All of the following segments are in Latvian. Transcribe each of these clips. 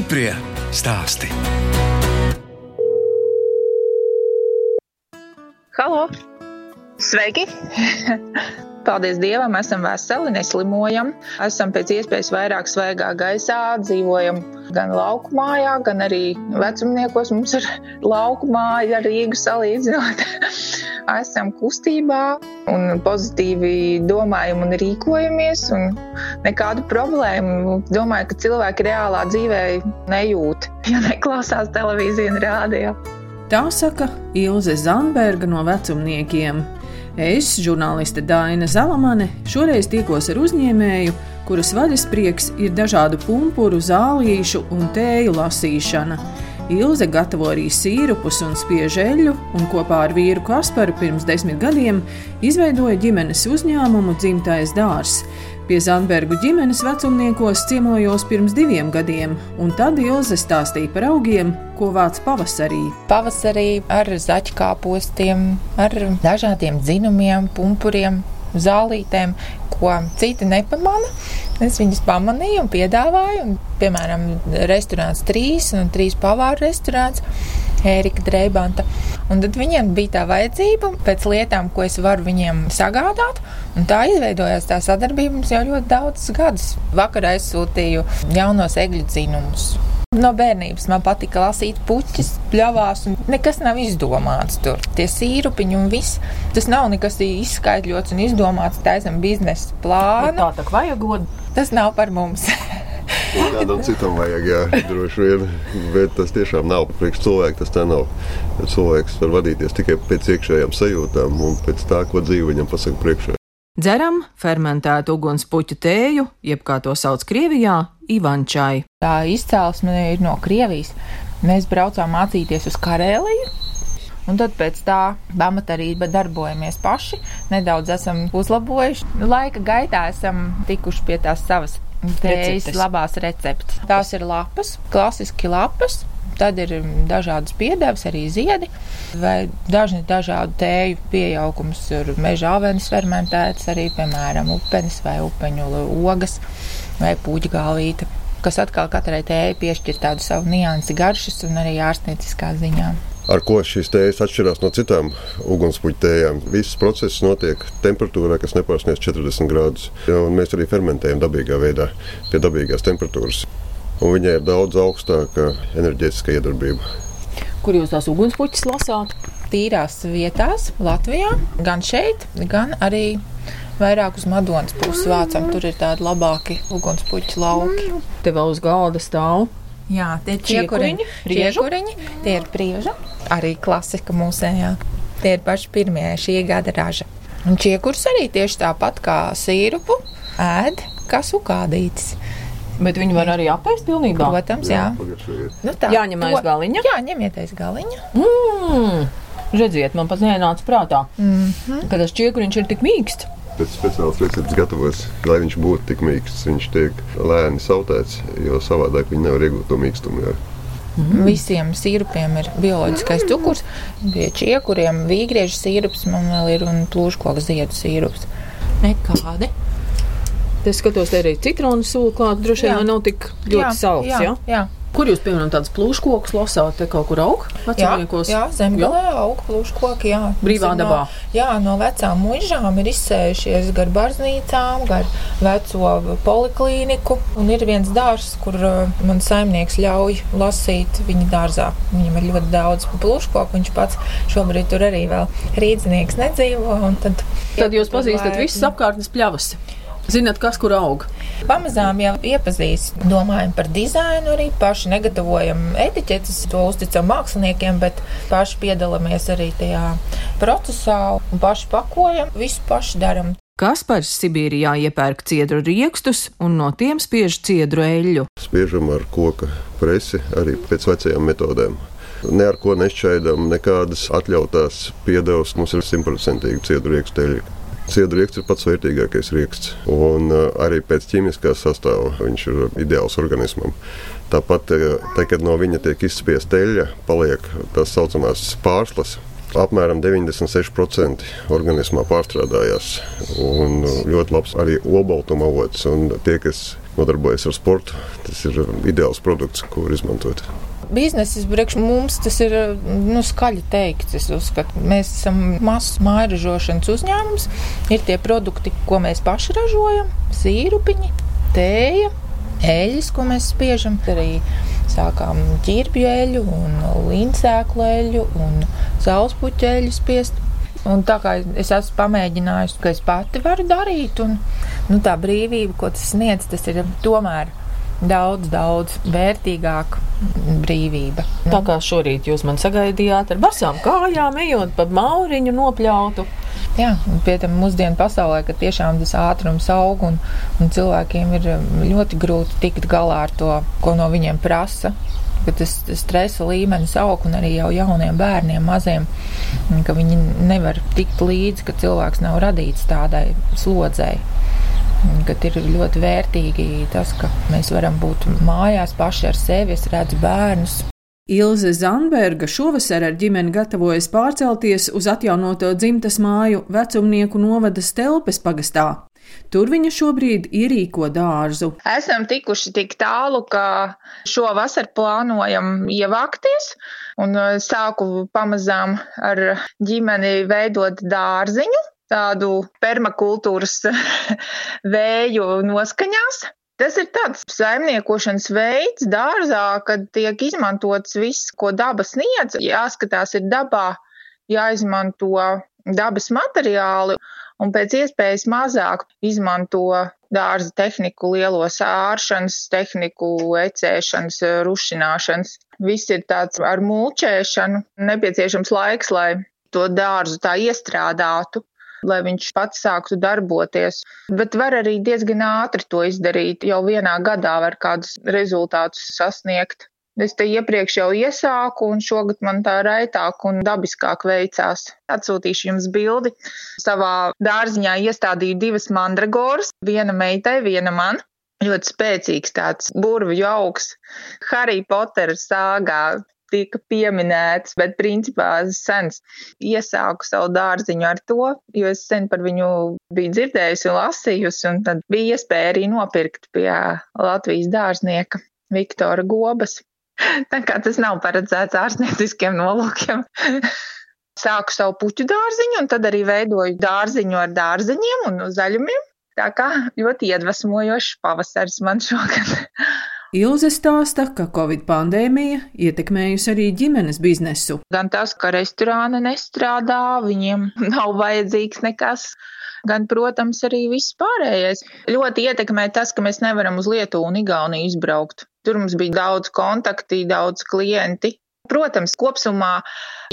Stiprie stāsti. Sveiki! Paldies Dievam, esam veseli, neslimojam. Esam pēc iespējas vairāk svaigā gaisā, dzīvojam gan lauku mājā, gan arī vecumniekos. Mums ir lauku māja ar Rīgu salīdzinot. esam kustībā un pozitīvi domājam un rīkojamies. Un nekādu problēmu. Domāju, ka cilvēki reālā dzīvē nejūt, ja neklausās televīziju un rādio. Tā saka Ilze Zandberga no vecumniekiem. Es, žurnāliste Dāna Zalamane, šoreiz tikos ar uzņēmēju, kuras vaļasprieks ir dažādu pumpuru, zālīšu un tēju lasīšana. Ilze gatavo arī sīrupus un spiež eļļu, un kopā ar vīru Kasparu pirms desmit gadiem izveidoja ģimenes uzņēmumu Dzimtais dārzs. Pie Zandbergu ģimenes vecumniekos ciemojos pirms diviem gadiem, un tad Ilze stāstīja par augiem, ko vāc pavasarī. Pavasarī ar zaķkāpostiem, ar dažādiem dzinumiem, pumpuriem, zālītēm, ko citi nepamana. Es viņus pamanīju un piedāvāju. Un, piemēram, restorāns trīs un trīs pavāru restorāns. Ērika Dreibanta. Un tad viņiem bija tā vajadzība pēc lietām, ko es varu viņiem sagādāt. Un tā izveidojās tā sadarbība mums jau ļoti daudzus gadus. Vakar aizsūtīju jaunos egļu dzinumus. No bērnības man patika lasīt puķis, pļāvās, un nekas nav izdomāts tur. Tie sīrupiņi un viss. Tas nav nekas izskaidrots un izdomāts taisam biznesa plānu. Tā tā vajagot. Tas nav par mums. Kādam citam vajag, jā, droši vien. Bet tas tiešām nav priekš cilvēka. Tas tā nav. Cilvēks var vadīties tikai pēc iekšējām sajūtām un pēc tā, ko dzīve viņam pasaka priekšā. Dzeram fermentētu ugunspuķu tēju, jeb kā to sauc Krievijā, Ivančai. Tā izcelsme ir no Krievijas. Mēs braucām mācīties uz Karēliju. Un tad pēc tā pamata arī darbojamies paši. Nedaudz esam uzlabojuši. Laika gaitā esam tikuši pie tās savas tējas labās receptes. Tās ir lapas, klasiski lapas, Tad ir dažādas piedevas, arī ziedi, vai dažni dažādu tēju pieaugums ir meža avenis fermentēts, arī, piemēram, upenis vai upeņu ogas vai puķgalvīte, kas atkal katrai tējai piešķir tādu savu niansi garšas un arī ārstnieciskā ziņā. Ar ko šīs tējas atšķirās no citām ugunspuķu tējām? Viss process notiek temperatūrā, kas nepārsniedz 40 grādus. Un mēs arī fermentējam dabīgā veidā, pie dabīgās temperatūras un viņai ir daudz augstāka enerģētiskā iedarbība. Kur jūs tās ugunspuķis lasāt? Tīrās vietās, Latvijā, gan šeit, gan arī vairāk uz Madonas puses vācam. Tur ir tādi labāki ugunspuķi lauki. Te vēl uz galda stāv. Jā, tie ir čiekuriņi, čiekuriņi, tie ir prieža, arī klasika mūsējā. Tie ir paši pirmie šī gada raža. Un čiekurs arī tieši tāpat kā sīrupu ēd kā sukādītis. Bet viņi var arī apēst pilnībā. Protams, jā. jā. Nu tā, Jāņem aiz galiņa. Jā, ņemiet aiz galiņa. Mm. Redziet, man pat nenāca prātā, mm -hmm. ka tas čiekuriņš ir tik mīksts. Pēc speciālas receptes gatavots, lai viņš būtu tik mīksts. Viņš tiek lēni sautēts, jo savādāk viņi nevar iegūt to mīkstumu. Jā. Mm. Visiem sīrupiem ir bioloģiskais cukurs. Pie čiekuriem vīgriežu sīrups man vēl ir un plūškoku ziedu sīrups. Nekādi. Es skatos, te arī citronu sula klāta. Droši vien nav tik ļoti salds. Jā, ja? jā. Kur jūs, piemēram, tādas plūškokus lasāt, te kaut kur aug? Jā, jā zemgalē aug plūškoki, jā. Brīvā dabā. No, jā, no vecām muižām ir izsējušies gar barznīcām, gar veco poliklīniku. Un ir viens dārs, kur uh, man saimnieks ļauj lasīt viņa dārzā. Viņam ir ļoti daudz plūškoku, viņš pats šobrīd tur arī vēl rīdzinieks nedzīvo. Tad, tad jūs pazīstat visas apkārtnes pļavas. Zināt, kas kur aug? Pamazām jau iepazīst, domājam par dizainu, arī paši negatavojam etiķetes, to uzticam māksliniekiem, bet paši piedalāmies arī tajā procesā un paši pakojam, visu paši darām. Kaspars Sibīrijā iepērk ciedru riekstus un no tiem spiež ciedru eļļu. Spiežam ar koka presi arī pēc vecajām metodēm. Ne ar ko nešķaidām, nekādas atļautās piedevas. Mums ir simtprocentīgi ciedru riekstu rieksts ir pats vērtīgākais rieksts. Un uh, arī pēc ķīmiskā sastāvā viņš ir ideāls organismam. Tāpat, tā, kad no viņa tiek izspiesta eļļa, paliek tās saucamās pārslas. Apmēram 96% organismā pārstrādājās. Un ļoti labs arī olbaltuma avots. Tie, kas nodarbojas ar sportu, tas ir ideāls produkts, ko var izmantot biznesis priekš mums tas ir nu, skaļi teikts. Es uzskatu, mēs esam mazs mājražošanas uzņēmums. Ir tie produkti, ko mēs paši ražojam, sīrupiņi, tēja, eļļas, ko mēs spiežam. Arī sākām ķirbju eļļu, līnsēklu eļļu un sauspuķu eļļu spiest. Un tā kā es esmu pamēģinājusi, ka es pati varu darīt, un nu, tā brīvība, ko tas sniedz, tas ir tomēr daudz, daudz vērtīgāka brīvība. Tā kā šorīt jūs man sagaidījāt ar basām kājām, ejot pa mauriņu nopļautu. Jā, pie tam mūsdienu pasaulē, ka tiešām tas ātrums aug un, un cilvēkiem ir ļoti grūti tikt galā ar to, ko no viņiem prasa ka tas, tas stresa līmenis aug un arī jau jauniem bērniem, maziem, ka viņi nevar tikt līdzi, ka cilvēks nav radīts tādai slodzēji kad ir ļoti vērtīgi tas, ka mēs varam būt mājās paši ar sevi, es redzu bērnus. Ilze Zandberga šovasar ar ģimeni gatavojas pārcelties uz atjaunoto dzimtas māju vecumnieku novada Stelpes pagastā. Tur viņa šobrīd ierīko dārzu. Esam tikuši tik tālu, ka šovasar plānojam ievākties un sāku pamazām ar ģimeni veidot dārziņu tādu permakultūras vēju noskaņās. Tas ir tāds saimniekošanas veids dārzā, kad tiek izmantots viss, ko daba sniedz. Jāskatās, ir dabā jāizmanto dabas materiāli un pēc iespējas mazāk izmanto dārza tehniku, lielo sāršanas tehniku, ecēšanas, rušināšanas. Viss ir tāds ar mulčēšanu, nepieciešams laiks, lai to dārzu tā iestrādātu lai viņš pats sāktu darboties. Bet var arī diezgan ātri to izdarīt. Jau vienā gadā var kādus rezultātus sasniegt. Es te iepriekš jau iesāku, un šogad man tā raitāk un dabiskāk veicās. Atsūtīšu jums bildi. Savā dārziņā iestādīju divas mandragoras, viena meitai, viena man ļoti spēcīgs tāds burvju augs. Harry Potter sāgā tika pieminēts, bet principā es sens iesāku savu dārziņu ar to, jo es sen par viņu biju dzirdējusi un lasījusi, un tad bija iespēja arī nopirkt pie Latvijas dārznieka Viktora Gobas. Tā kā tas nav paredzēts ārstnieciskiem nolūkiem. Sāku savu puķu dārziņu, un tad arī veidoju dārziņu ar dārziņiem un zaļumiem. Tā kā ļoti iedvesmojošs pavasaris man šogad. Ilze stāsta, ka Covid pandēmija ietekmējusi arī ģimenes biznesu. Gan tas, ka restorāni nestrādā, viņiem nav vajadzīgs nekas. Gan, protams, arī viss pārējais. Ļoti ietekmē tas, ka mēs nevaram uz Lietuvu un Igauniju izbraukt. Tur mums bija daudz kontakti, daudz klienti, Protams, kopumā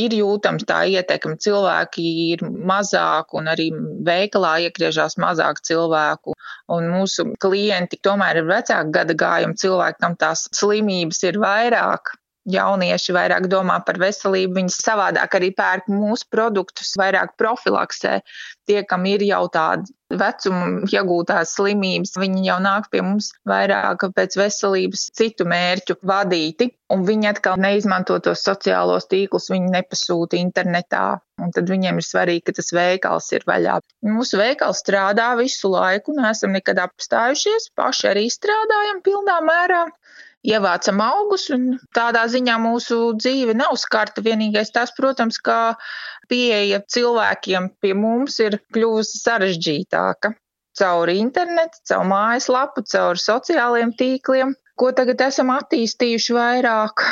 ir jūtams tā ietekme. Cilvēki ir mazāk un arī veikalā iegriežās mazāk cilvēku. Un mūsu klienti tomēr ir vecāka gada gājuma cilvēki, kam tās slimības ir vairāk jaunieši vairāk domā par veselību, viņi savādāk arī pērk mūsu produktus, vairāk profilaksē. Tie, kam ir jau tāda vecuma iegūtās slimības, viņi jau nāk pie mums vairāk pēc veselības citu mērķu vadīti, un viņi atkal neizmanto tos sociālos tīklus, viņi nepasūta internetā. Un tad viņiem ir svarīgi, ka tas veikals ir vaļā. Mūsu veikals strādā visu laiku, neesam nekad apstājušies, paši arī strādājam pilnā mērā ievācam augus, un tādā ziņā mūsu dzīve nav skarta. Vienīgais tas, protams, ka pieeja cilvēkiem pie mums ir kļuvusi sarežģītāka. Caur internetu, caur mājaslapu, caur sociāliem tīkliem, ko tagad esam attīstījuši vairāk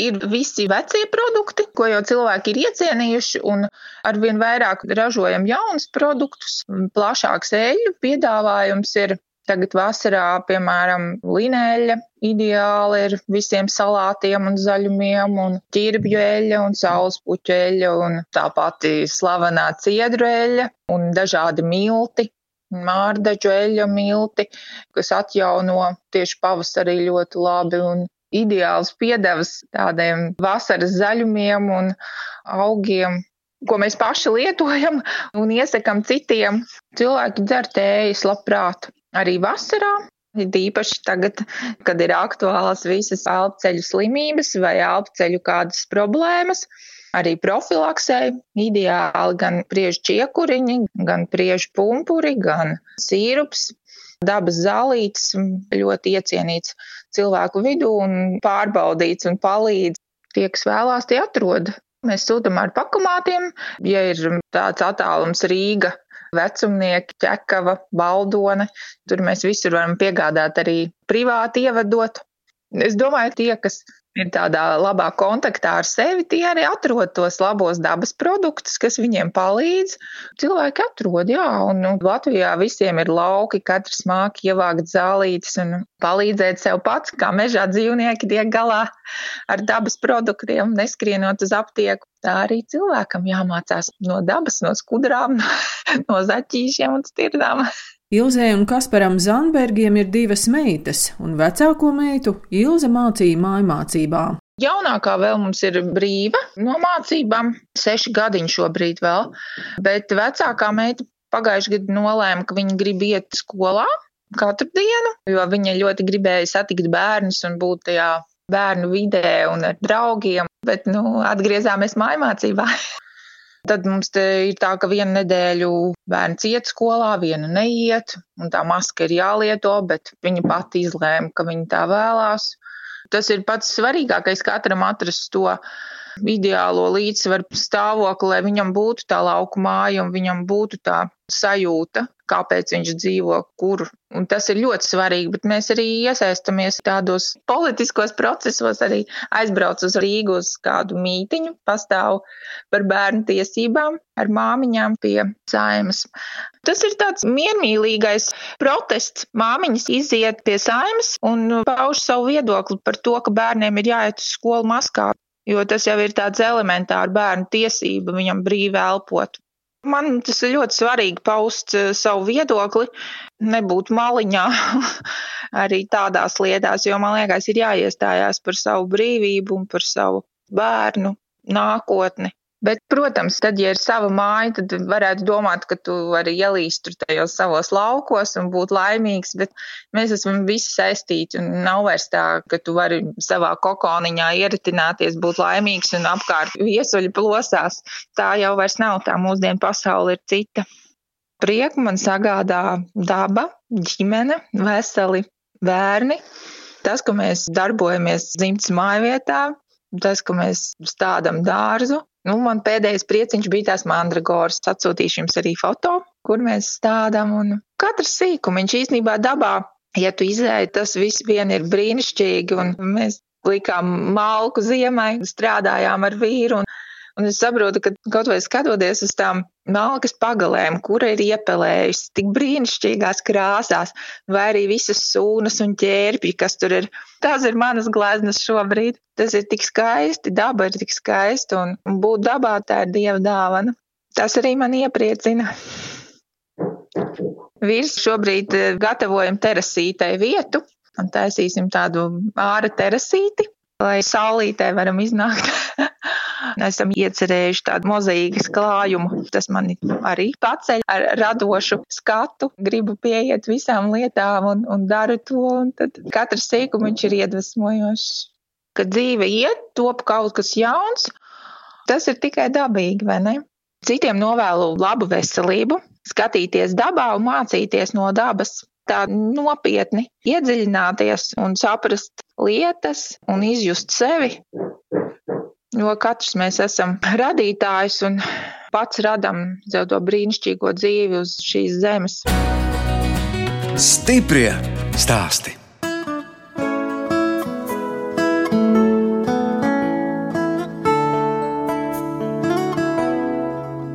ir visi vecie produkti, ko jau cilvēki ir iecienījuši, un arvien vairāk ražojam jaunus produktus. Plašāks eļļu piedāvājums ir Tagad vasarā, piemēram, linēļa ideāli ir visiem salātiem un zaļumiem, un ķirbju eļļa un saulespuķu eļļa, un tā pati slavenā ciedru eļļa un dažādi milti. Mārdaģu eļļa milti, kas atjauno tieši pavasarī ļoti labi un ideāls piedevas tādiem vasaras zaļumiem un augiem, ko mēs paši lietojam un iesakam citiem. Cilvēki dzer tējas labprāt arī vasarā. Īpaši tagad, kad ir aktuālas visas elpceļu slimības vai elpceļu kādas problēmas, arī profilaksē ideāli gan priežu čiekuriņi, gan priežu pumpuri, gan sīrups. dabas zālītes, ļoti iecienīts cilvēku vidū un pārbaudīts un palīdz. Tie, kas vēlās, tie atrod. Mēs sūtām ar pakumātiem, ja ir tāds attālums Rīga, vecumnieki, ķekava, baldone. Tur mēs visur varam piegādāt arī privāti ievedot. Es domāju, tie, kas ir tādā labā kontaktā ar sevi, tie arī atrod tos labos dabas produktus, kas viņiem palīdz. Cilvēki atrod, jā, un, un Latvijā visiem ir lauki, katrs māk ievākt zālītes un palīdzēt sev pats, kā mežā dzīvnieki tiek galā ar dabas produktiem, neskrienot uz aptieku. Tā arī cilvēkam jāmācās no dabas, no skudrām, no zaķīšiem un stirdām. Ilzē un Kasparam Zandbergiem ir divas meitas, un vecāko meitu Ilze mācīja mājmācībā. Jaunākā vēl mums ir brīva no mācībām, seši gadiņi šobrīd vēl, bet vecākā meita pagājušajā gadā nolēma, ka viņa grib iet skolā katru dienu, jo viņa ļoti gribēja satikt bērnus un būt tajā bērnu vidē un ar draugiem, bet nu, atgriezāmies mājmācībā. Tad mums ir tā, ka vienu nedēļu bērns iet skolā, vienu neiet, un tā maska ir jālieto, bet viņa pati izlēma, ka viņa tā vēlās. Tas ir pats svarīgākais katram atrast to ideālo līdzsvaru stāvokli, lai viņam būtu tā lauku māja un viņam būtu tā sajūta, kāpēc viņš dzīvo, kur. Un tas ir ļoti svarīgi, bet mēs arī iesaistamies tādos politiskos procesos, arī aizbrauc uz Rīgu uz kādu mītiņu, pastāv par bērnu tiesībām ar māmiņām pie saimas. Tas ir tāds miermīlīgais protests. Māmiņas iziet pie saimas un pauž savu viedokli par to, ka bērniem ir jāiet uz skolu maskā, jo tas jau ir tāds elementāri bērnu tiesība viņam brīvi elpot. Man tas ir ļoti svarīgi paust eh, savu viedokli, nebūt maliņā arī tādās lietās, jo man liekas, ir jāiestājās par savu brīvību un par savu bērnu nākotni. Bet, protams, tad, ja ir sava māja, tad varētu domāt, ka tu vari ielīst tur tajos savos laukos un būt laimīgs, bet mēs esam visi saistīti un nav vairs tā, ka tu vari savā kokoniņā ieritināties, būt laimīgs un apkārt viesuļi plosās. Tā jau vairs nav, tā mūsdienu pasaule ir cita. Prieku man sagādā daba, ģimene, veseli bērni. Tas, ka mēs darbojamies dzimtas mājvietā, tas, ka mēs stādām dārzu, Nu, man pēdējais prieciņš bija tās mandragoras. Atsūtīšu jums arī foto, kur mēs stādām. Katrs sīkumiņš īstenībā dabā, ja tu izēji, tas viss vien ir brīnišķīgi. Mēs likām malku ziemai, strādājām ar vīru. Un Un es saprotu, ka kaut vai skatoties uz tām malkas pagalēm, kura ir iepelējusi tik brīnišķīgās krāsās, vai arī visas sūnas un ķērpji, kas tur ir. Tās ir manas gleznas šobrīd. Tas ir tik skaisti, daba ir tik skaista, un, būt dabā tā ir dieva dāvana. Tas arī man iepriecina. Vīrs šobrīd eh, gatavojam terasītai vietu un taisīsim tādu āra terasīti, lai saulītē varam iznākt Esam iecerējuši tādu mozaīkas klājumu. Tas mani arī paceļ ar radošu skatu. Gribu pieiet visām lietām un, un daru to. Un tad katrs sīkumiņš ir iedvesmojošs. Kad dzīve iet, top kaut kas jauns, tas ir tikai dabīgi, vai ne? Citiem novēlu labu veselību, skatīties dabā un mācīties no dabas tā nopietni iedziļināties un saprast lietas un izjust sevi jo katrs mēs esam radītājs un pats radam sev to brīnišķīgo dzīvi uz šīs zemes. Stiprie stāsti!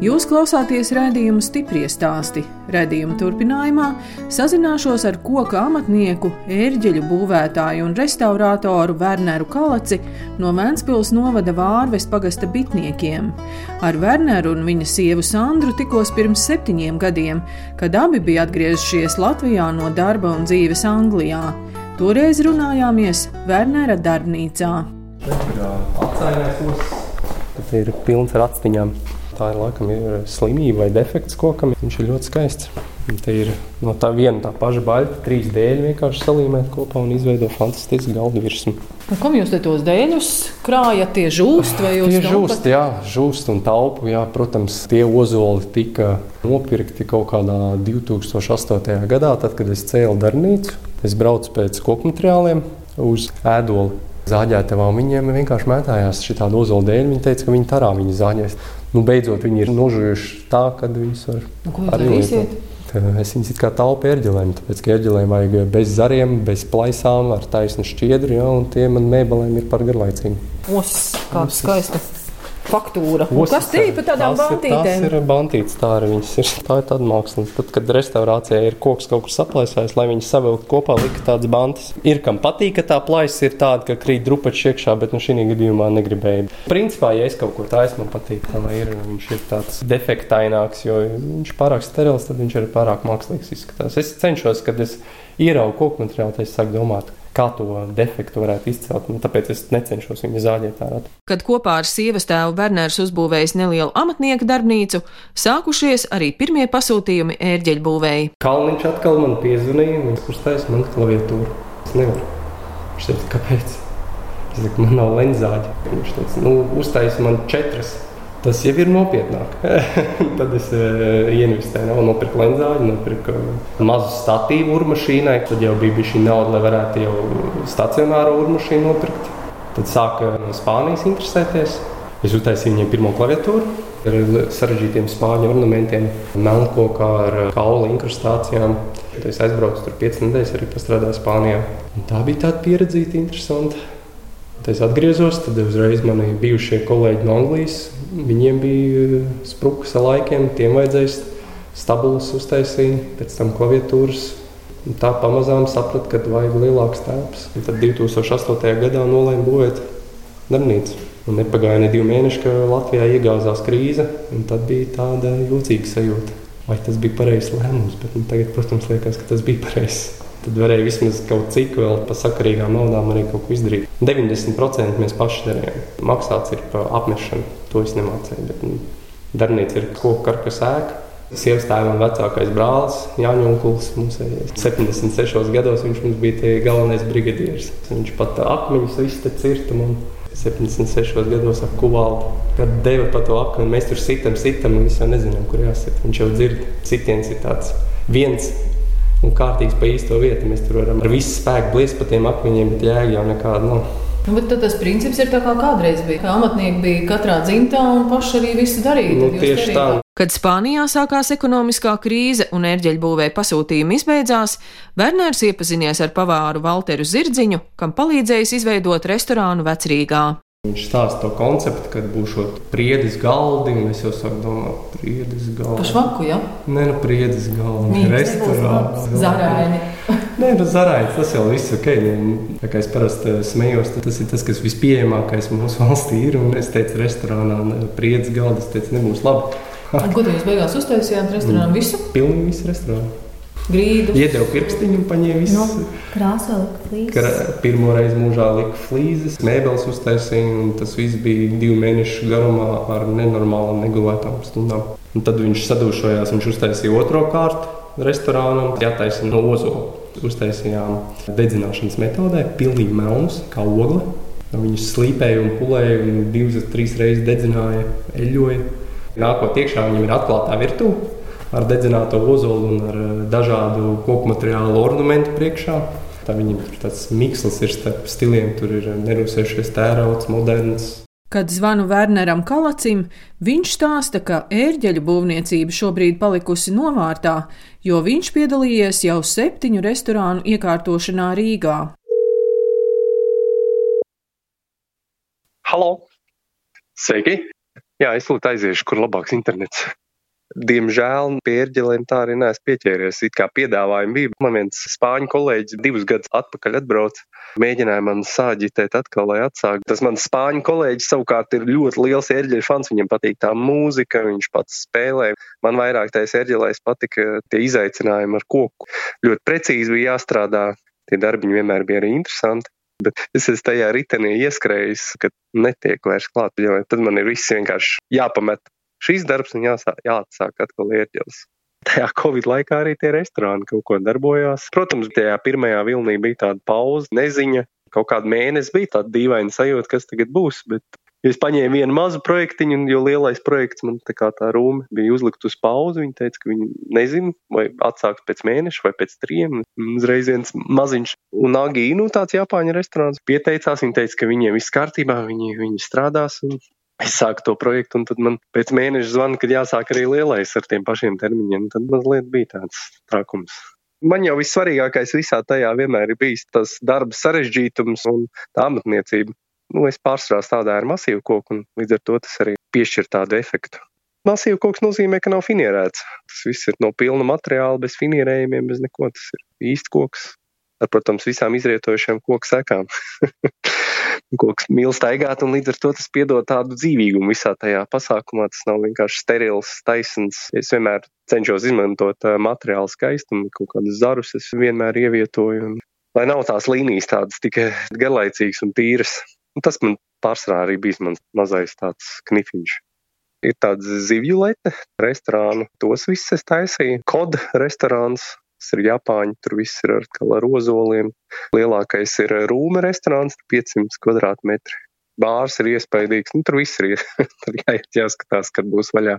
Jūs klausāties redzējumu stipri stāstī. Redzējuma turpinājumā sazināšos ar koku amatnieku, ērģeļu būvētāju un restaurātoru Werneru Kalaci no Vēncpils novada Vārves pagasta bitniekiem. Ar Werneru un viņa sievu Sandru tikos pirms septiņiem gadiem, kad abi bija atgriezušies Latvijā no darba un dzīves Anglijā. Toreiz runājāmies Wernera darbnīcā. Tas ir pilns ar atstiņām. Tā ir laikam ir slimība vai defekts kokam. Viņš ir ļoti skaists. Te ir no tā viena tā paša baļķa, trīs dēļi vienkārši salīmēt kopā un izveido fantastisku galdu virsmu. Un kam jūs tos dēļus krājat? Tie žūst vai jūs tie žūst? Jā, žūst un taupu. Jā, protams, tie ozoli tika nopirkti kaut kādā 2008. gadā, tad, kad es cēlu darbnīcu. Es braucu pēc koku materiāliem uz ēdoli. Zāģētavā viņiem vienkārši mētājās šī tāda ozola dēļ. Viņi teica, ka viņi tarā viņu zāģēs. Nu, beidzot, viņi ir nožuvuši tā, ka viņus var nu, arī lietot. Es viņus kā taupu ērģelēm, tāpēc ka ērģelēm vajag bez zariem, bez plaisām, ar taisnu šķiedru, ja, un tie man mēbelēm ir par garlaicīgu. Os, kāds skaists faktūra. Kas te ir par tādām bantītēm? Tas ir bantīts, tā arī viņas ir. Tā ir tāda māksla. Tad, kad restaurācijā ir koks kaut kur saplēsājis, lai viņas savilktu kopā, lika tādas bantas. Ir kam patīk, ka tā plaisa ir tāda, ka krīt drupačs iekšā, bet nu šī gadījumā negribēju. Principā, ja es kaut ko taisu, man patīk, tā lai ir, viņš ir tāds defektaināks, jo viņš pārāk sterils, tad viņš ir pārāk mākslīgs izskatās. Es cenšos, kad es ieraugu koku materiālu, tad es sāku domāt, kā to defektu varētu izcelt. Nu, tāpēc es necenšos viņu zāģēt ārā. Kad kopā ar sievas tēvu Berners uzbūvējis nelielu amatnieku darbnīcu, sākušies arī pirmie pasūtījumi ērģeļbūvēji. Kalniņš atkal man piezvanīja, viņš uztaisīja man klaviatūru. Es nevaru. Viņš teica, kāpēc? Es teicu, man nav lenzāģa. Viņš teica, nu, uztaisīja man četras. Tas jau ir nopietnāk. Tad es uh, investēju, no, nopirku lenzāļu, nopirku mazu statīvu urmašīnai. Tad jau bija šī nauda, lai varētu jau stacionāro urmašīnu nopirkt. Tad sāka no Spānijas interesēties. Es uztaisīju viņiem pirmo klaviatūru ar sarežģītiem spāņu ornamentiem, melnkokā ar kaula inkrustācijām. Tad es aizbraucu tur 5 nedēļas, arī pastrādāju Spānijā. Un tā bija tāda pieredzīta, interesanta. Tad es atgriezos, tad uzreiz mani bijušie kolēģi no Anglijas. Viņiem bija eh, sprukas ar laikiem, tiem vajadzēja stabilus uztaisīt, pēc tam klaviatūras. Un tā pamazām sapratu, ka vajag lielāks telpas. Tad 2008. gadā nolēmu būvēt darbnīcu. Un nepagāja ne divi mēneši, ka Latvijā iegāzās krīze, un tad bija tāda jocīga sajūta. Vai tas bija pareizs lēmums, bet nu, tagad, protams, liekas, ka tas bija pareizs tad varēja vismaz kaut cik vēl par sakarīgām naudām arī kaut ko izdarīt. 90% mēs paši darījām. Maksāts ir par apmešanu, to es nemācīju. Bet nu, darbnīca ir koku karkas ēka. Sievas tēvam vecākais brālis, Jānis mums ir 76 gados, viņš mums bija galvenais brigadieris. Viņš pat akmeņus visu te cirta man 76 gados ap kuvaldu. Kad deva pa to akmeni, mēs tur sitam, sitam, un mēs jau nezinām, kur jāsit. Viņš jau dzird, citiens ir tāds viens un kārtīgs pa īsto vietu. Mēs tur varam ar visu spēku bliest pa tiem akmeņiem, bet jēga jau nekāda nav. Nu, bet tas princips ir tā kā kādreiz bija. Kā amatnieki bija katrā dzimtā un paši arī visu darīja. Nu, tieši tā. Kad Spānijā sākās ekonomiskā krīze un ērģeļbūvē pasūtījumi izbeidzās, Werners iepazinies ar pavāru Walteru Zirdziņu, kam palīdzējis izveidot restorānu Vecrīgā. Viņš stāsta to konceptu, kad būs priedes galdi, un es jau sāku domāt, priedes galdi. Pašvaku, ja? Nē, nu, priedes galdi. Restorāns. Zarāini. Nē, nu, zarāini, tas jau viss ok. Nu, tā kā es parasti smējos, tas ir tas, kas vispieejamākais mūsu valstī ir, un es teicu restorānā, priedes galdi, es teicu, nebūs labi. Ko tu jūs beigās uztaisījāt restorānā visu? Pilnīgi visu restorānu grīdu. Iedeva pirkstiņu paņēma visu. No, krāsā lika flīzes. Pirmo reizi mūžā lika flīzes, mēbeles uztaisīja, un tas viss bija divu mēnešu garumā ar nenormālām negulētām stundām. Un tad viņš sadūšojās, viņš uztaisīja otro kārtu restorānam, jātaisa no ozola. Uztaisījām dedzināšanas metodē, pilnīgi melnus, kā ogle. Viņus slīpēja un pulēja, un divas, trīs reizes dedzināja, eļļoja. Nākot iekšā, viņam ir atklātā virtuve ar dedzināto ozolu un ar eh, dažādu koku materiālu ornamentu priekšā. Tā viņam tur tāds mikslis ir starp stiliem, tur ir nerūsējušies tērauds, moderns. Kad zvanu Werneram Kalacim, viņš stāsta, ka ērģeļu būvniecība šobrīd palikusi novārtā, jo viņš piedalījies jau septiņu restorānu iekārtošanā Rīgā. Halo! Sveiki! Jā, es lūdzu aiziešu, kur labāks internets. Diemžēl pie ērģelēm tā arī neesmu pieķēries. It kā piedāvājumi bija. Man viens spāņu kolēģis divus gadus atpakaļ atbrauc, mēģināja man sāģitēt atkal, lai atsāktu. Tas mans spāņu kolēģis savukārt ir ļoti liels ērģeļu fans. Viņam patīk tā mūzika, viņš pats spēlē. Man vairāk tais ērģelēs patika tie izaicinājumi ar koku. Ļoti precīzi bija jāstrādā. Tie darbiņi vienmēr bija arī interesanti. Bet es esmu tajā ritenī ieskrējis, ka netiek vairs klāt. Tad man ir viss vienkārši jāpamet šīs darbs jāsāk, jāatsāk atkal ērģeles. tajā Covid laikā arī tie restorāni kaut ko darbojās. Protams, tajā pirmajā vilnī bija tāda pauze, neziņa. Kaut kādu mēnesi bija tāda dīvaina sajūta, kas tagad būs, bet Es paņēmu vienu mazu projektiņu, jo lielais projekts man tā kā tā rūma bija uzlikt uz pauzi. Viņa teica, ka viņi nezina, vai atsāks pēc mēneša vai pēc trim. Uzreiz viens maziņš un Agī, nu tāds Japāņu restorāns pieteicās. Viņa teica, ka viņiem viss kārtībā, viņi, viņi strādās. Un es sāku to projektu, un tad man pēc mēneša zvana, kad jāsāk arī lielais ar tiem pašiem termiņiem. Tad mazliet bija tāds trākums. Man jau vissvarīgākais visā tajā vienmēr ir bijis tas darba sarežģītums un tā amatniecība. Nu, es pārstrādā strādāju ar masīvu koku, un līdz ar to tas arī piešķir tādu efektu. Masīvu koks nozīmē, ka nav finierēts. Tas viss ir no pilna materiāla, bez finierējumiem, bez neko. Tas ir īsts koks. Ar, protams, visām izrietojušām koku sekām. koks mīl staigāt, un līdz ar to tas piedod tādu dzīvīgumu visā tajā pasākumā. Tas nav vienkārši sterils, taisns. Es vienmēr cenšos izmantot uh, materiālu skaistumu, kaut kādus zarus es vienmēr ievietoju. Un, lai nav tās līnijas tādas tikai garlaicīgas un tīras. Un tas man pārsvarā arī bija mans mazais tāds knifiņš. Ir tāds zivju lete, restorānu, tos visus es taisīju. Kod restorāns, tas ir Japāņi, tur viss ir ar, ar ozoliem. Lielākais ir Rūma restorāns, 500 kvadrātmetri. Bārs ir iespaidīgs, nu tur viss ir tur jāiet, jāskatās, kad būs vaļā.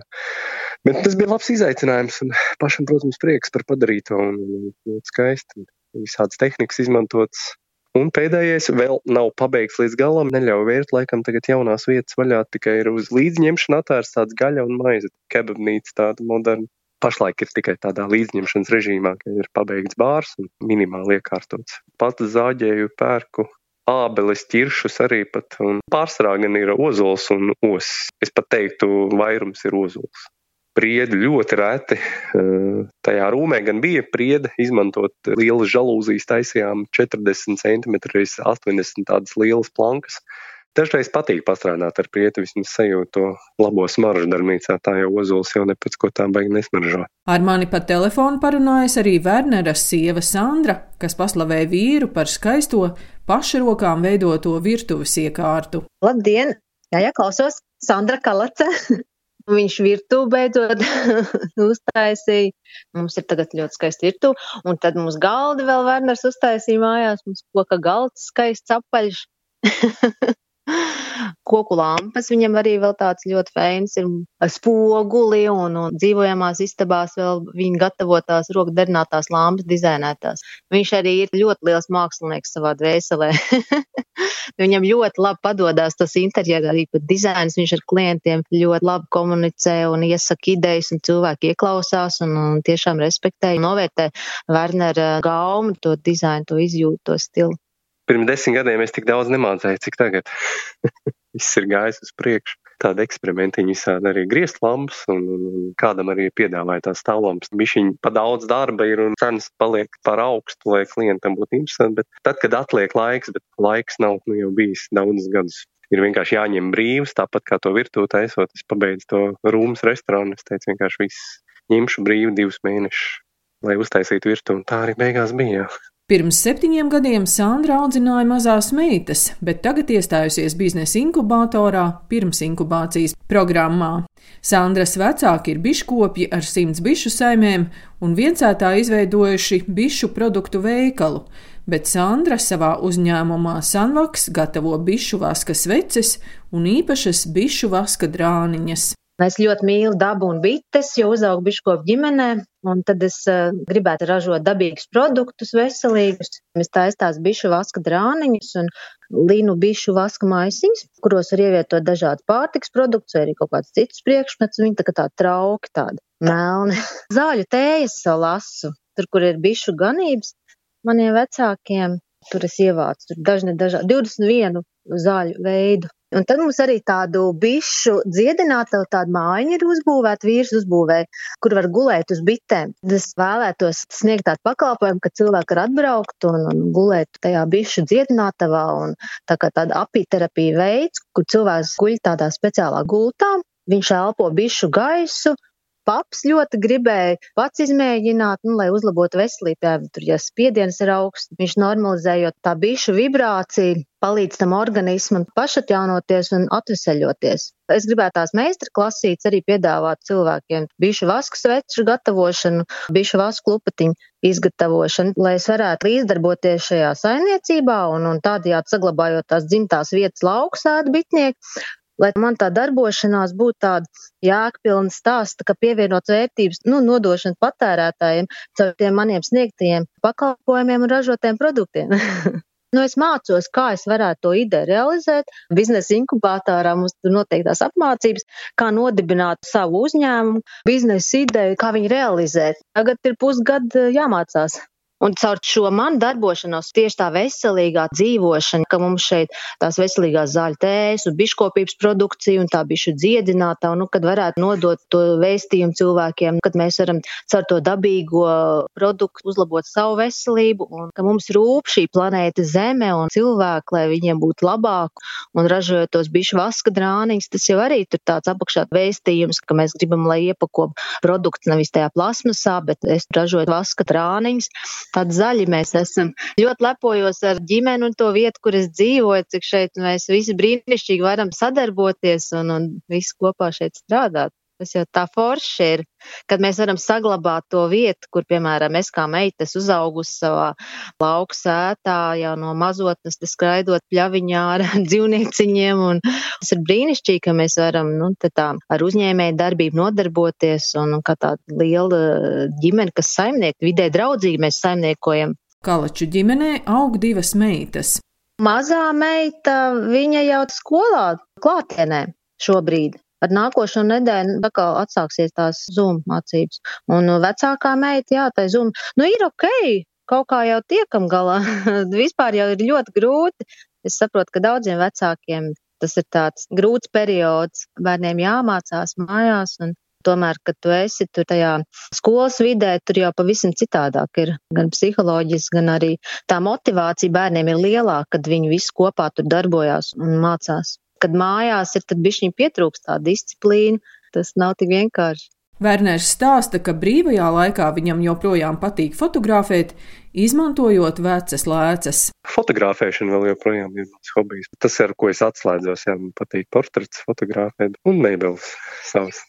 Bet tas bija labs izaicinājums un pašam, protams, prieks par padarīto un ļoti skaisti. Visādas tehnikas izmantotas, Un pēdējais vēl nav pabeigts līdz galam, neļauj vērt, laikam tagad jaunās vietas vaļā, tikai ir uz līdzņemšanu atvērts tāds gaļa un maize, kebabnīca tāda moderna. Pašlaik ir tikai tādā līdzņemšanas režīmā, ka ir pabeigts bārs un minimāli iekārtots. Pats zāģēju, pērku, ābeles, ķiršus arī pat, un pārsvarā gan ir ozols un os. Es pat teiktu, vairums ir ozols priedi ļoti reti. Eh, tajā rūmē gan bija priede, izmantot lielas žalūzijas, taisījām 40 cm, 80 tādas lielas plankas. Dažreiz patīk pastrādāt ar prieti, vismaz sajūt to labo smaržu darbnīcā. Tā jau ozols jau ne pēc ko tā baigi nesmaržo. Ar mani pa telefonu parunājas arī Wernera sieva Sandra, kas paslavēja vīru par skaisto pašrokām veidoto virtuves iekārtu. Labdien! Jā, jā, klausos! Sandra Kalace! Viņš virtuvi beidzot uztaisīja. Mums ir tagad ļoti skaisti virtuvi. Un tad mums galdi vēl Werners uztaisīja mājās. Mums koka galds skaists apaļš. koku lampas. Viņam arī vēl tāds ļoti feins ir spoguli un, un dzīvojamās istabās vēl viņa gatavotās rokdarinātās lampas dizainētās. Viņš arī ir ļoti liels mākslinieks savā dvēselē. Viņam ļoti labi padodas tas interjers, arī pat dizains. Viņš ar klientiem ļoti labi komunicē un iesaka idejas, un cilvēki ieklausās un, un tiešām respektē un novērtē Wernera gaumu, to dizainu, to izjūtu, to stilu pirms desmit gadiem es tik daudz nemācēju, cik tagad. Viss ir gājis uz priekšu. Tāda eksperimentiņa visādi arī griezt lampas, un, un kādam arī piedāvāja tās stāvlampas. Bišķiņ pa daudz darba ir un cenas paliek par augstu, lai klientam būtu interesanti, bet tad, kad atliek laiks, bet laiks nav nu, jau bijis daudzus gadus. Ir vienkārši jāņem brīvs, tāpat kā to virtuvi taisot. Es pabeidzu to rūmas restorānu. Es teicu, vienkārši viss ņemšu brīvi divus mēnešus, lai uztaisītu virtuvi. Tā arī beigās bija. Jā. Pirms septiņiem gadiem Sandra audzināja mazās meitas, bet tagad iestājusies biznesa inkubatorā pirms inkubācijas programmā. Sandras vecāki ir biškopji ar simts bišu saimēm un viencētā izveidojuši bišu produktu veikalu, bet Sandra savā uzņēmumā Sanvaks gatavo bišu vaska sveces un īpašas bišu vaska drāniņas. Es ļoti mīlu dabu un bites, jo uzaugu biškopu ģimenē, un tad es uh, gribētu ražot dabīgus produktus, veselīgus. Es taisu tās bišu vaska drāniņus un līnu bišu vaska maisiņus, kuros var ievietot dažādas pārtiks produktus vai arī kaut kāds cits priekšmets. Viņi tā kā tā trauki tādi melni. Zāļu tējas lasu, tur, kur ir bišu ganības maniem vecākiem. Tur es ievācu tur dažni dažādi 21 zāļu veidu. Un tad mums arī tādu bišu dziedinātavu tādu mājiņu ir uzbūvēta, vīrs uzbūvēja, kur var gulēt uz bitēm. Es vēlētos sniegt tādu pakalpojumu, ka cilvēki var atbraukt un, un gulēt tajā bišu dziedinātavā un tā kā tāda apiterapija veids, kur cilvēks guļ tādā speciālā gultā, viņš elpo bišu gaisu, paps ļoti gribēja pats izmēģināt, nu, lai uzlabotu veselību. Tur, ja spiediens ir augsts, viņš normalizējot tā bišu vibrāciju, palīdz tam organismam pašatjaunoties un atveseļoties. Es gribētu tās meistarklasītes arī piedāvāt cilvēkiem bišu vasku sveču gatavošanu, bišu vasku lupatiņu izgatavošanu, lai es varētu līdzdarboties šajā saimniecībā un, un tādējādi saglabājot tās dzimtās vietas lauksētu bitnieku, lai man tā darbošanās būtu tāda jēgpilna stāsta, ka pievienot vērtības, nu, nodošana patērētājiem caur tiem maniem sniegtajiem pakalpojumiem un ražotiem produktiem. Nu, es mācos, kā es varētu to ideju realizēt. Biznesa inkubatorā mums tur noteiktās apmācības, kā nodibināt savu uzņēmumu, biznesa ideju, kā viņu realizēt. Tagad ir pusgada jāmācās. Un caur šo manu darbošanos tieši tā veselīgā dzīvošana, ka mums šeit tās veselīgās zāļu tējas un biškopības produkcija un tā bišu dziedinātā, un nu, kad varētu nodot to vēstījumu cilvēkiem, kad mēs varam caur to dabīgo produktu uzlabot savu veselību un ka mums rūp šī planēta Zeme un cilvēki, lai viņiem būtu labāk un ražojot tos bišu vaska drāniņus, tas jau arī tur tāds apakšā vēstījums, ka mēs gribam, lai iepako produkts nevis tajā plasmasā, bet es ražoju vaska drāniņus tādi zaļi mēs esam. Ļoti lepojos ar ģimeni un to vietu, kur es dzīvoju, cik šeit mēs visi brīnišķīgi varam sadarboties un, un visi kopā šeit strādāt. Tas jau tā forši ir, kad mēs varam saglabāt to vietu, kur, piemēram, es kā meitas uzaugusi savā lauku sētā, jau no mazotnes skraidot pļaviņā ar dzīvnieciņiem. Un tas ir brīnišķīgi, ka mēs varam nu, tā, ar uzņēmēju darbību nodarboties un, un kā tāda liela ģimene, kas saimniek, vidē draudzīgi mēs saimniekojam. Kalaču ģimenē aug divas meitas. Mazā meita, viņa jau skolā klātienē šobrīd. Ar nākošo nedēļu atkal atsāksies tās Zoom mācības. Un vecākā meita, jā, tā Zoom, nu ir ok, kaut kā jau tiekam galā. Vispār jau ir ļoti grūti. Es saprotu, ka daudziem vecākiem tas ir tāds grūts periods. Bērniem jāmācās mājās. Un tomēr, kad tu esi tur tajā skolas vidē, tur jau pavisam citādāk ir gan psiholoģiski, gan arī tā motivācija bērniem ir lielāka, kad viņi visi kopā tur darbojās un mācās kad mājās ir, tad bišķiņ pietrūkst tā disciplīna, tas nav tik vienkārši. Werners stāsta, ka brīvajā laikā viņam joprojām patīk fotografēt, izmantojot vecas lēcas. Fotografēšana vēl joprojām ir mans hobijs. Tas, ar ko es atslēdzos, jā, man patīk portrets fotografēt un mēbeles savas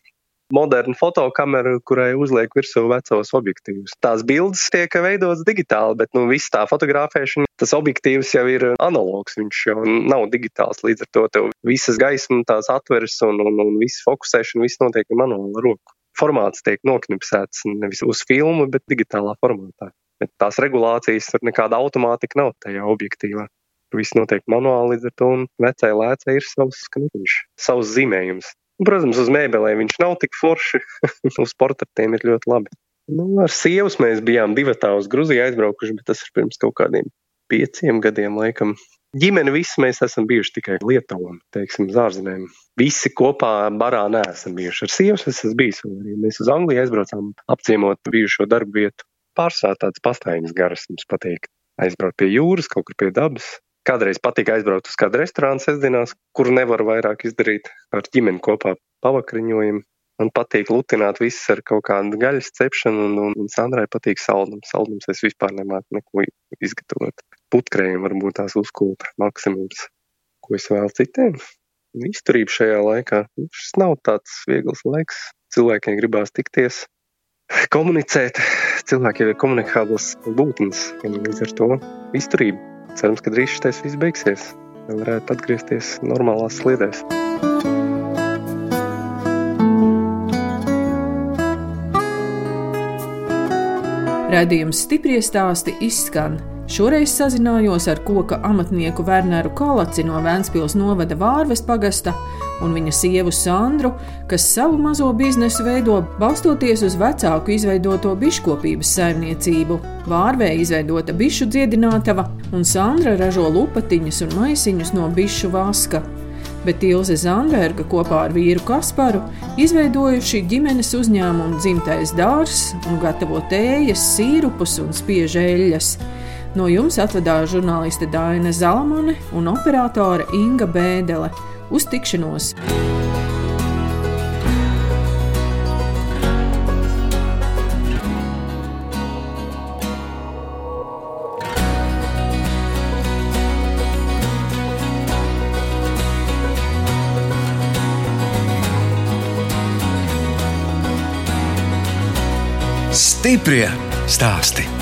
moderna fotokamera, kurai uzliek virsū vecos objektīvus. Tās bildes tiek veidotas digitāli, bet nu, viss tā fotografēšana, tas objektīvs jau ir analogs. Viņš jau nav digitāls. Līdz ar to tev visas gaismas tās atveras un, un, un viss fokusēšana, viss notiek ar manuālu roku. Formāts tiek noknipsēts nevis uz filmu, bet digitālā formātā. Bet tās regulācijas tur nekāda automātika nav tajā objektīvā. Viss notiek manuāli, līdz ar to vecai lēcai ir savs skaniņš, savs zīmējums. Protams, uz mēbelēm viņš nav tik forši, uz portretiem ir ļoti labi. Nu, ar sievu mēs bijām divi tā uz Gruziju aizbraukuši, bet tas ir pirms kaut kādiem pieciem gadiem, laikam. Ģimene visi mēs esam bijuši tikai Lietuvā, teiksim, zārzemēm. Visi kopā barā neesam bijuši. Ar sievu es esmu bijis, un arī mēs uz Angliju aizbraucām apciemot bijušo darbu vietu. Pārsvarā tāds pastaigas garas mums patīk. Aizbraukt pie jūras, kaut kur pie dabas, Kādreiz patika aizbraukt uz kādu restorānu sestdienās, kuru nevar vairāk izdarīt ar ģimeni kopā pavakariņojumu. Man patīk lutināt visus ar kaut kādu gaļas cepšanu, un, un, un Sandrai patīk saldums. Saldums es vispār nemāku neko izgatavot. Putkrējiem varbūt tās uzkūpa maksimums, ko es vēl citiem. Izturība šajā laikā. Šis nav tāds viegls laiks. Cilvēkiem gribās tikties, komunicēt. Cilvēki jau ir komunikāblas būtnes, un līdz ar to izturība cerams, ka drīz šis viss beigsies. Varētu atgriezties normālās sliedēs. Radījums stipri stāsti izskan Šoreiz sazinājos ar koka amatnieku Werneru Kalaci no Vēncpils novada Vārves pagasta un viņa sievu Sandru, kas savu mazo biznesu veido balstoties uz vecāku izveidoto biškopības saimniecību. Vārvē izveidota bišu dziedinātava, un Sandra ražo lupatiņas un maisiņus no bišu vaska bet Ilze Zandberga kopā ar vīru Kasparu izveidojuši ģimenes uzņēmumu dzimtais dārzs un gatavo tējas, sīrupus un spiežeļas. No jums atvedās žurnāliste Dāna Zalamane un operātore Inga Bēdele. Uz tikšanos! Stiprie stāstī.